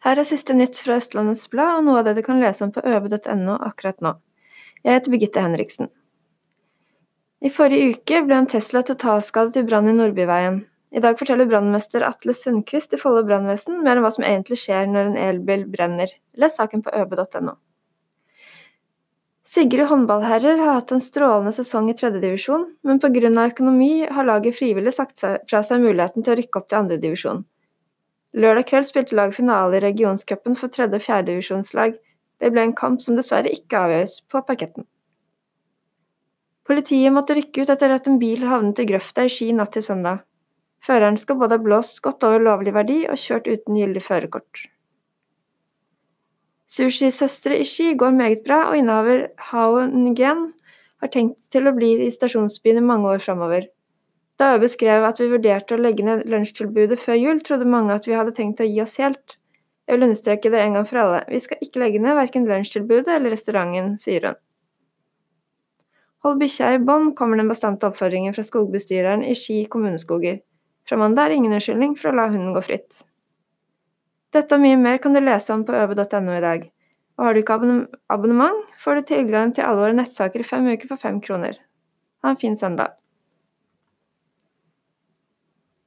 Her er siste nytt fra Østlandets Blad, og noe av det du kan lese om på øve.no akkurat nå. Jeg heter Birgitte Henriksen. I forrige uke ble en Tesla totalskadet i brann i Nordbyveien. I dag forteller brannmester Atle Sundquist i Follo brannvesen mer om hva som egentlig skjer når en elbil brenner. Les saken på øve.no. Sigrid håndballherrer har hatt en strålende sesong i tredjedivisjon, men pga. økonomi har laget frivillig sagt fra seg muligheten til å rykke opp til andredivisjon. Lørdag kveld spilte laget finale i regionscupen for tredje- og fjerdedivisjonslag. Det ble en kamp som dessverre ikke avgjøres på parketten. Politiet måtte rykke ut etter at en bil havnet i grøfta i Ski natt til søndag. Føreren skal både ha blåst godt over lovlig verdi og kjørt uten gyldig førerkort. Sushi-søstre i Ski går meget bra, og innehaver Hao Nguyen har tenkt til å bli i stasjonsbyen i mange år framover. Da jeg beskrev at vi vurderte å legge ned lunsjtilbudet før jul, trodde mange at vi hadde tenkt å gi oss helt. Jeg vil understreke det en gang for alle, vi skal ikke legge ned verken lunsjtilbudet eller restauranten, sier hun. Hold bikkja i bånd, kommer den bastante oppfordringen fra skogbestyreren i Ski kommuneskoger. Fra mandag er ingen unnskyldning for å la hunden gå fritt. Dette og mye mer kan du lese om på øve.no i dag. Og har du ikke abonnement, får du tilgang til alle våre nettsaker i fem uker for fem kroner. Ha en fin søndag.